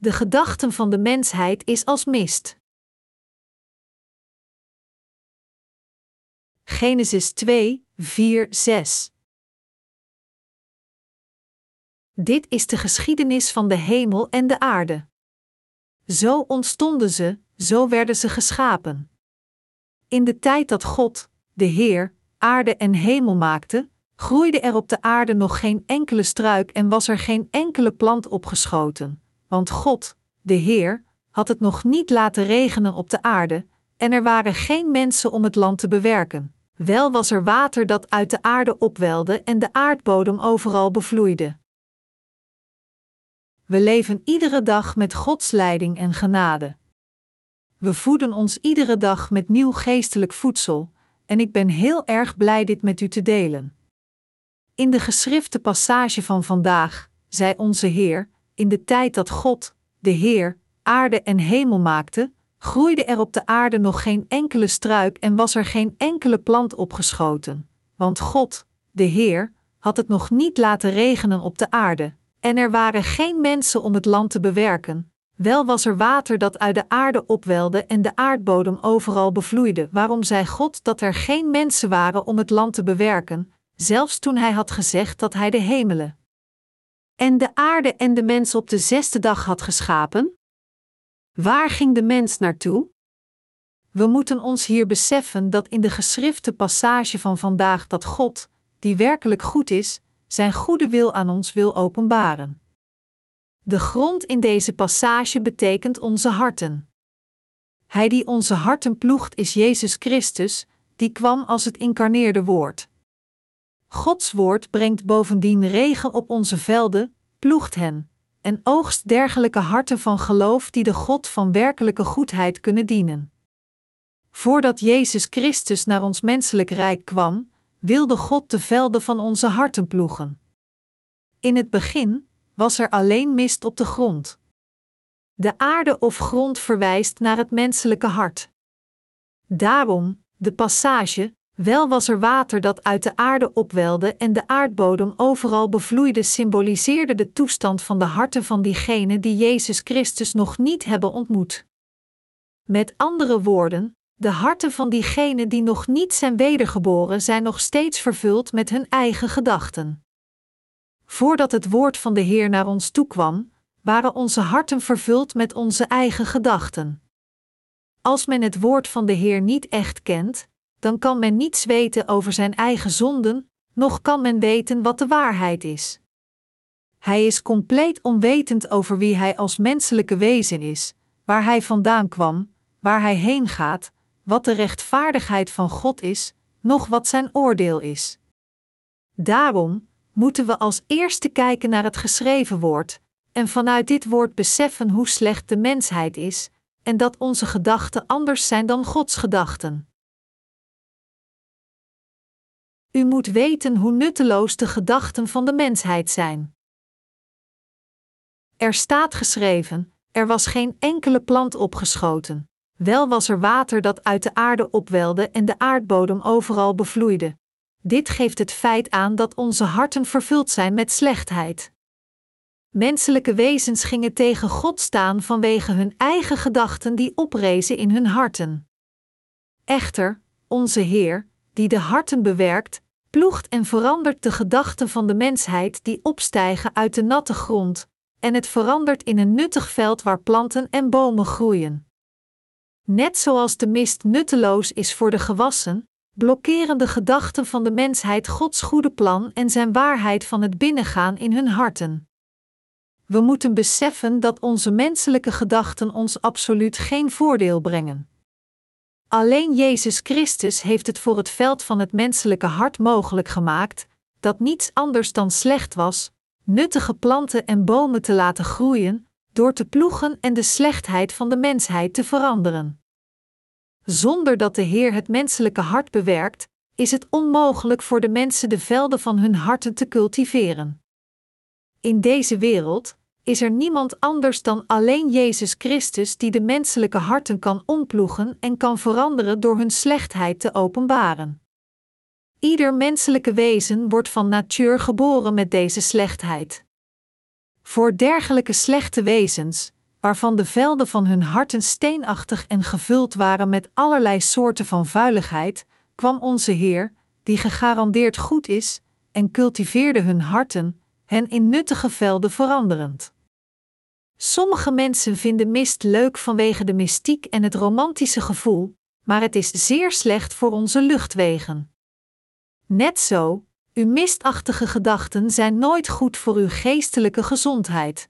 De gedachten van de mensheid is als mist. Genesis 2, 4, 6 Dit is de geschiedenis van de hemel en de aarde. Zo ontstonden ze, zo werden ze geschapen. In de tijd dat God, de Heer, aarde en hemel maakte, groeide er op de aarde nog geen enkele struik en was er geen enkele plant opgeschoten, want God, de Heer, had het nog niet laten regenen op de aarde, en er waren geen mensen om het land te bewerken. Wel was er water dat uit de aarde opwelde en de aardbodem overal bevloeide. We leven iedere dag met Gods leiding en genade. We voeden ons iedere dag met nieuw geestelijk voedsel, en ik ben heel erg blij dit met u te delen. In de geschrifte passage van vandaag zei onze Heer: In de tijd dat God, de Heer, aarde en hemel maakte, groeide er op de aarde nog geen enkele struik en was er geen enkele plant opgeschoten, want God, de Heer, had het nog niet laten regenen op de aarde, en er waren geen mensen om het land te bewerken. Wel was er water dat uit de aarde opwelde en de aardbodem overal bevloeide. Waarom zei God dat er geen mensen waren om het land te bewerken, zelfs toen Hij had gezegd dat Hij de hemelen en de aarde en de mens op de zesde dag had geschapen? Waar ging de mens naartoe? We moeten ons hier beseffen dat in de geschrifte passage van vandaag dat God, die werkelijk goed is, zijn goede wil aan ons wil openbaren. De grond in deze passage betekent onze harten. Hij die onze harten ploegt is Jezus Christus, die kwam als het incarneerde woord. Gods woord brengt bovendien regen op onze velden, ploegt hen, en oogst dergelijke harten van geloof die de God van werkelijke goedheid kunnen dienen. Voordat Jezus Christus naar ons menselijk rijk kwam, wilde God de velden van onze harten ploegen. In het begin was er alleen mist op de grond. De aarde of grond verwijst naar het menselijke hart. Daarom, de passage, wel was er water dat uit de aarde opwelde en de aardbodem overal bevloeide, symboliseerde de toestand van de harten van diegenen die Jezus Christus nog niet hebben ontmoet. Met andere woorden, de harten van diegenen die nog niet zijn wedergeboren zijn nog steeds vervuld met hun eigen gedachten. Voordat het woord van de Heer naar ons toekwam, waren onze harten vervuld met onze eigen gedachten. Als men het woord van de Heer niet echt kent, dan kan men niets weten over zijn eigen zonden, noch kan men weten wat de waarheid is. Hij is compleet onwetend over wie hij als menselijke wezen is, waar hij vandaan kwam, waar hij heen gaat, wat de rechtvaardigheid van God is, noch wat zijn oordeel is. Daarom moeten we als eerste kijken naar het geschreven woord, en vanuit dit woord beseffen hoe slecht de mensheid is, en dat onze gedachten anders zijn dan Gods gedachten. U moet weten hoe nutteloos de gedachten van de mensheid zijn. Er staat geschreven: er was geen enkele plant opgeschoten. Wel was er water dat uit de aarde opwelde en de aardbodem overal bevloeide. Dit geeft het feit aan dat onze harten vervuld zijn met slechtheid. Menselijke wezens gingen tegen God staan vanwege hun eigen gedachten die oprezen in hun harten. Echter, onze Heer, die de harten bewerkt, ploegt en verandert de gedachten van de mensheid die opstijgen uit de natte grond, en het verandert in een nuttig veld waar planten en bomen groeien. Net zoals de mist nutteloos is voor de gewassen, blokkeren de gedachten van de mensheid Gods goede plan en zijn waarheid van het binnengaan in hun harten. We moeten beseffen dat onze menselijke gedachten ons absoluut geen voordeel brengen. Alleen Jezus Christus heeft het voor het veld van het menselijke hart mogelijk gemaakt, dat niets anders dan slecht was, nuttige planten en bomen te laten groeien, door te ploegen en de slechtheid van de mensheid te veranderen. Zonder dat de Heer het menselijke hart bewerkt, is het onmogelijk voor de mensen de velden van hun harten te cultiveren. In deze wereld, is er niemand anders dan alleen Jezus Christus die de menselijke harten kan omploegen en kan veranderen door hun slechtheid te openbaren. Ieder menselijke wezen wordt van natuur geboren met deze slechtheid. Voor dergelijke slechte wezens, waarvan de velden van hun harten steenachtig en gevuld waren met allerlei soorten van vuiligheid, kwam onze Heer, die gegarandeerd goed is, en cultiveerde hun harten, hen in nuttige velden veranderend. Sommige mensen vinden mist leuk vanwege de mystiek en het romantische gevoel, maar het is zeer slecht voor onze luchtwegen. Net zo, uw mistachtige gedachten zijn nooit goed voor uw geestelijke gezondheid.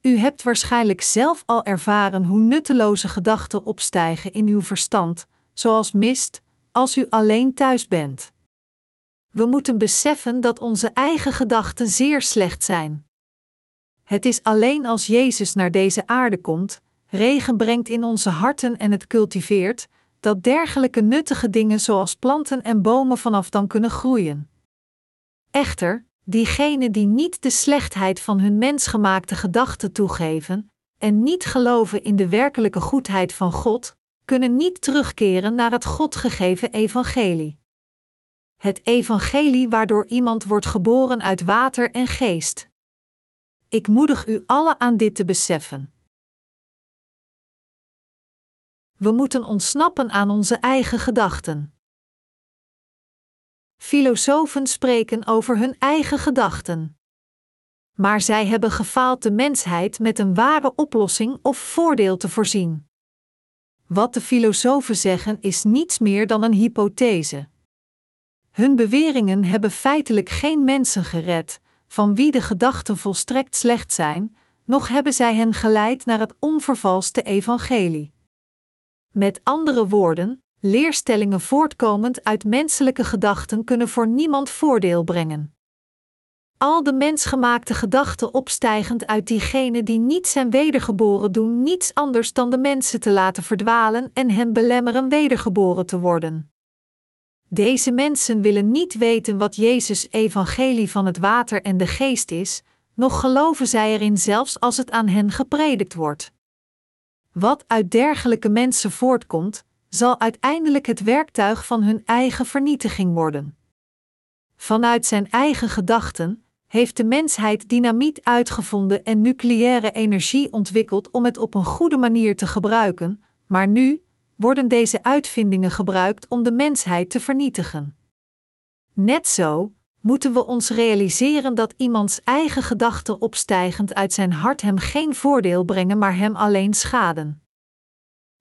U hebt waarschijnlijk zelf al ervaren hoe nutteloze gedachten opstijgen in uw verstand, zoals mist, als u alleen thuis bent. We moeten beseffen dat onze eigen gedachten zeer slecht zijn. Het is alleen als Jezus naar deze aarde komt, regen brengt in onze harten en het cultiveert, dat dergelijke nuttige dingen zoals planten en bomen vanaf dan kunnen groeien. Echter, diegenen die niet de slechtheid van hun mensgemaakte gedachten toegeven en niet geloven in de werkelijke goedheid van God, kunnen niet terugkeren naar het God gegeven evangelie. Het evangelie waardoor iemand wordt geboren uit water en geest. Ik moedig u alle aan dit te beseffen. We moeten ontsnappen aan onze eigen gedachten. Filosofen spreken over hun eigen gedachten. Maar zij hebben gefaald de mensheid met een ware oplossing of voordeel te voorzien. Wat de filosofen zeggen is niets meer dan een hypothese. Hun beweringen hebben feitelijk geen mensen gered, van wie de gedachten volstrekt slecht zijn, noch hebben zij hen geleid naar het onvervalste evangelie. Met andere woorden, leerstellingen voortkomend uit menselijke gedachten kunnen voor niemand voordeel brengen. Al de mensgemaakte gedachten opstijgend uit diegenen die niet zijn wedergeboren doen niets anders dan de mensen te laten verdwalen en hen belemmeren wedergeboren te worden. Deze mensen willen niet weten wat Jezus' evangelie van het water en de geest is, noch geloven zij erin zelfs als het aan hen gepredikt wordt. Wat uit dergelijke mensen voortkomt, zal uiteindelijk het werktuig van hun eigen vernietiging worden. Vanuit zijn eigen gedachten heeft de mensheid dynamiet uitgevonden en nucleaire energie ontwikkeld om het op een goede manier te gebruiken, maar nu, worden deze uitvindingen gebruikt om de mensheid te vernietigen. Net zo moeten we ons realiseren dat iemands eigen gedachten opstijgend uit zijn hart hem geen voordeel brengen, maar hem alleen schaden.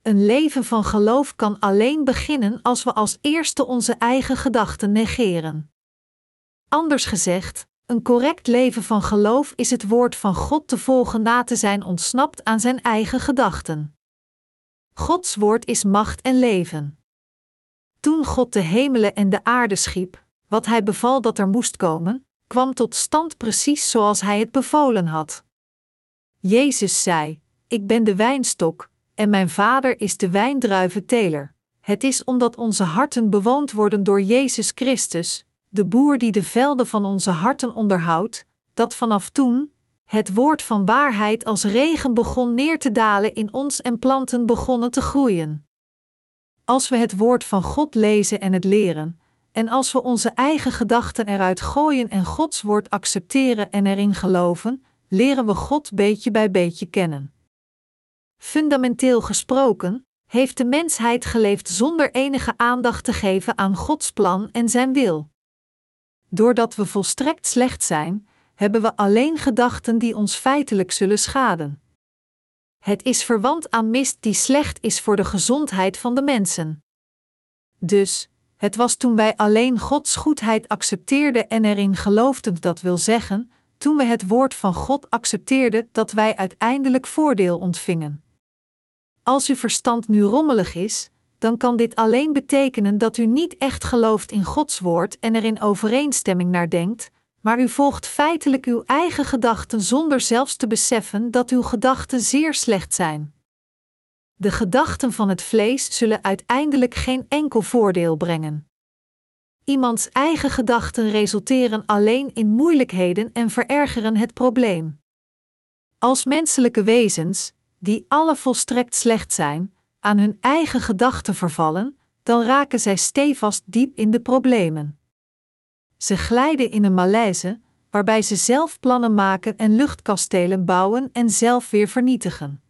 Een leven van geloof kan alleen beginnen als we als eerste onze eigen gedachten negeren. Anders gezegd, een correct leven van geloof is het woord van God te volgen na te zijn ontsnapt aan zijn eigen gedachten. Gods woord is macht en leven. Toen God de hemelen en de aarde schiep, wat hij beval dat er moest komen, kwam tot stand precies zoals hij het bevolen had. Jezus zei: Ik ben de wijnstok, en mijn vader is de wijndruiventeler. Het is omdat onze harten bewoond worden door Jezus Christus, de boer die de velden van onze harten onderhoudt, dat vanaf toen, het woord van waarheid als regen begon neer te dalen in ons en planten begonnen te groeien. Als we het woord van God lezen en het leren, en als we onze eigen gedachten eruit gooien en Gods woord accepteren en erin geloven, leren we God beetje bij beetje kennen. Fundamenteel gesproken, heeft de mensheid geleefd zonder enige aandacht te geven aan Gods plan en zijn wil. Doordat we volstrekt slecht zijn, hebben we alleen gedachten die ons feitelijk zullen schaden. Het is verwant aan mist die slecht is voor de gezondheid van de mensen. Dus, het was toen wij alleen Gods goedheid accepteerden en erin geloofden, dat wil zeggen, toen we het woord van God accepteerden, dat wij uiteindelijk voordeel ontvingen. Als uw verstand nu rommelig is, dan kan dit alleen betekenen dat u niet echt gelooft in Gods woord en er in overeenstemming naar denkt, maar u volgt feitelijk uw eigen gedachten zonder zelfs te beseffen dat uw gedachten zeer slecht zijn. De gedachten van het vlees zullen uiteindelijk geen enkel voordeel brengen. Iemands eigen gedachten resulteren alleen in moeilijkheden en verergeren het probleem. Als menselijke wezens, die alle volstrekt slecht zijn, aan hun eigen gedachten vervallen, dan raken zij stevast diep in de problemen. Ze glijden in een malaise, waarbij ze zelf plannen maken en luchtkastelen bouwen en zelf weer vernietigen.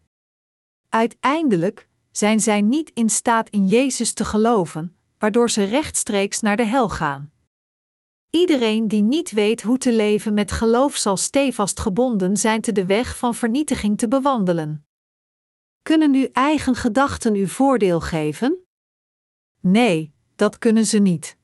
Uiteindelijk zijn zij niet in staat in Jezus te geloven, waardoor ze rechtstreeks naar de hel gaan. Iedereen die niet weet hoe te leven met geloof zal stevast gebonden zijn te de weg van vernietiging te bewandelen. Kunnen uw eigen gedachten u voordeel geven? Nee, dat kunnen ze niet.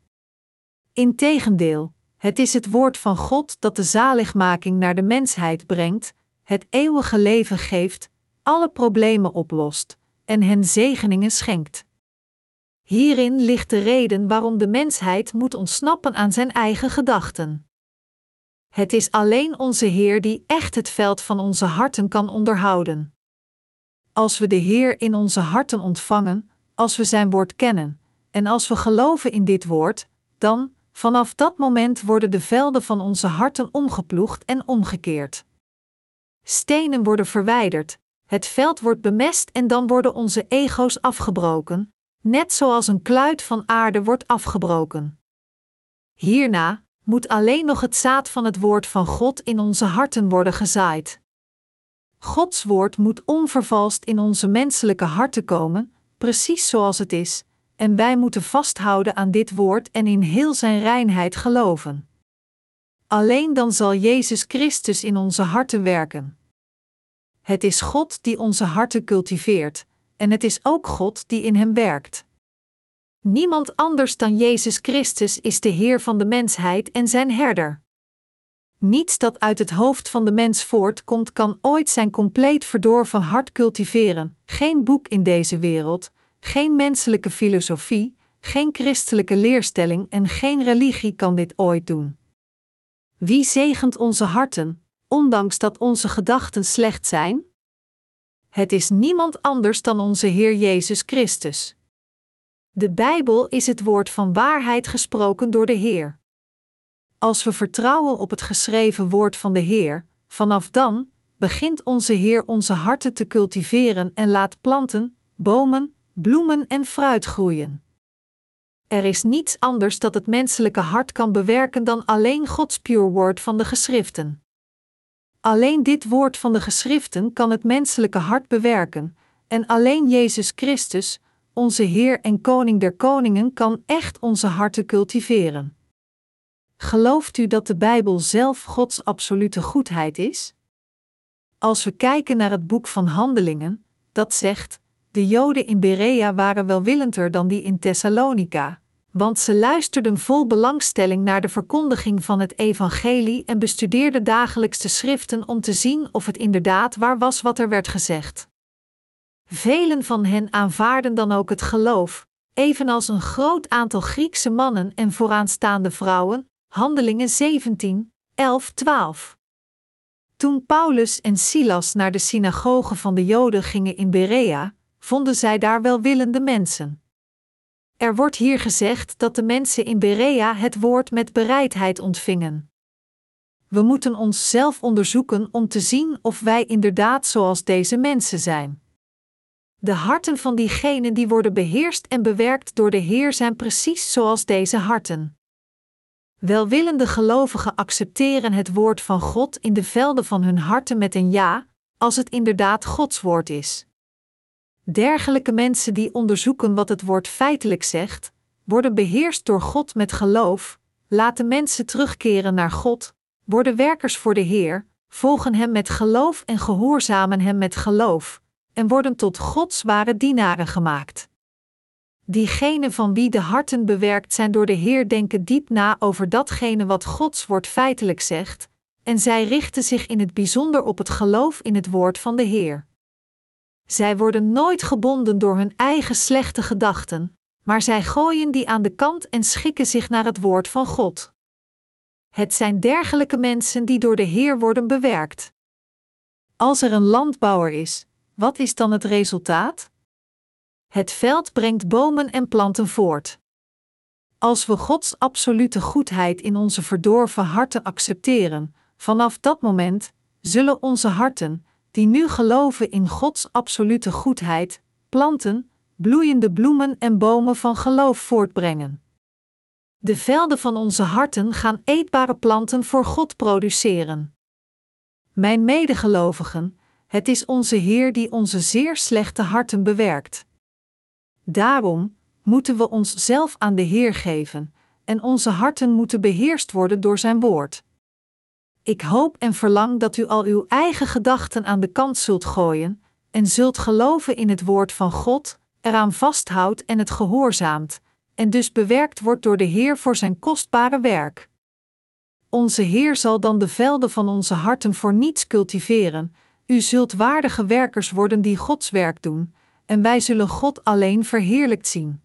Integendeel, het is het woord van God dat de zaligmaking naar de mensheid brengt, het eeuwige leven geeft, alle problemen oplost en hen zegeningen schenkt. Hierin ligt de reden waarom de mensheid moet ontsnappen aan zijn eigen gedachten. Het is alleen onze Heer die echt het veld van onze harten kan onderhouden. Als we de Heer in onze harten ontvangen, als we Zijn woord kennen, en als we geloven in dit woord, dan, vanaf dat moment worden de velden van onze harten omgeploegd en omgekeerd. Stenen worden verwijderd, het veld wordt bemest en dan worden onze ego's afgebroken, net zoals een kluit van aarde wordt afgebroken. Hierna moet alleen nog het zaad van het woord van God in onze harten worden gezaaid. Gods woord moet onvervalst in onze menselijke harten komen, precies zoals het is, en wij moeten vasthouden aan dit woord en in heel zijn reinheid geloven. Alleen dan zal Jezus Christus in onze harten werken. Het is God die onze harten cultiveert, en het is ook God die in hem werkt. Niemand anders dan Jezus Christus is de Heer van de mensheid en zijn herder. Niets dat uit het hoofd van de mens voortkomt kan ooit zijn compleet verdorven hart cultiveren, geen boek in deze wereld, geen menselijke filosofie, geen christelijke leerstelling en geen religie kan dit ooit doen. Wie zegent onze harten, ondanks dat onze gedachten slecht zijn? Het is niemand anders dan onze Heer Jezus Christus. De Bijbel is het woord van waarheid gesproken door de Heer. Als we vertrouwen op het geschreven woord van de Heer, vanaf dan begint onze Heer onze harten te cultiveren en laat planten, bomen, bloemen en fruit groeien. Er is niets anders dat het menselijke hart kan bewerken dan alleen Gods pure woord van de geschriften. Alleen dit woord van de geschriften kan het menselijke hart bewerken, en alleen Jezus Christus, onze Heer en Koning der Koningen, kan echt onze harten cultiveren. Gelooft u dat de Bijbel zelf Gods absolute goedheid is? Als we kijken naar het boek van Handelingen, dat zegt: de Joden in Berea waren welwillender dan die in Thessalonica, want ze luisterden vol belangstelling naar de verkondiging van het evangelie en bestudeerden dagelijks de schriften om te zien of het inderdaad waar was wat er werd gezegd. Velen van hen aanvaarden dan ook het geloof, evenals een groot aantal Griekse mannen en vooraanstaande vrouwen, Handelingen 17, 11, 12. Toen Paulus en Silas naar de synagoge van de Joden gingen in Berea, vonden zij daar welwillende mensen. Er wordt hier gezegd dat de mensen in Berea het woord met bereidheid ontvingen. We moeten ons zelf onderzoeken om te zien of wij inderdaad zoals deze mensen zijn. De harten van diegenen die worden beheerst en bewerkt door de Heer zijn precies zoals deze harten. Welwillende gelovigen accepteren het woord van God in de velden van hun harten met een ja, als het inderdaad Gods woord is. Dergelijke mensen die onderzoeken wat het woord feitelijk zegt, worden beheerst door God met geloof, laten mensen terugkeren naar God, worden werkers voor de Heer, volgen Hem met geloof en gehoorzamen Hem met geloof, en worden tot Gods ware dienaren gemaakt. Diegenen van wie de harten bewerkt zijn door de Heer denken diep na over datgene wat Gods woord feitelijk zegt, en zij richten zich in het bijzonder op het geloof in het woord van de Heer. Zij worden nooit gebonden door hun eigen slechte gedachten, maar zij gooien die aan de kant en schikken zich naar het woord van God. Het zijn dergelijke mensen die door de Heer worden bewerkt. Als er een landbouwer is, wat is dan het resultaat? Het veld brengt bomen en planten voort. Als we Gods absolute goedheid in onze verdorven harten accepteren, vanaf dat moment zullen onze harten, die nu geloven in Gods absolute goedheid, planten, bloeiende bloemen en bomen van geloof voortbrengen. De velden van onze harten gaan eetbare planten voor God produceren. Mijn medegelovigen, het is onze Heer die onze zeer slechte harten bewerkt. Daarom moeten we ons zelf aan de Heer geven, en onze harten moeten beheerst worden door Zijn woord. Ik hoop en verlang dat u al uw eigen gedachten aan de kant zult gooien en zult geloven in het woord van God, eraan vasthoudt en het gehoorzaamt, en dus bewerkt wordt door de Heer voor zijn kostbare werk. Onze Heer zal dan de velden van onze harten voor niets cultiveren, u zult waardige werkers worden die Gods werk doen, en wij zullen God alleen verheerlijkt zien.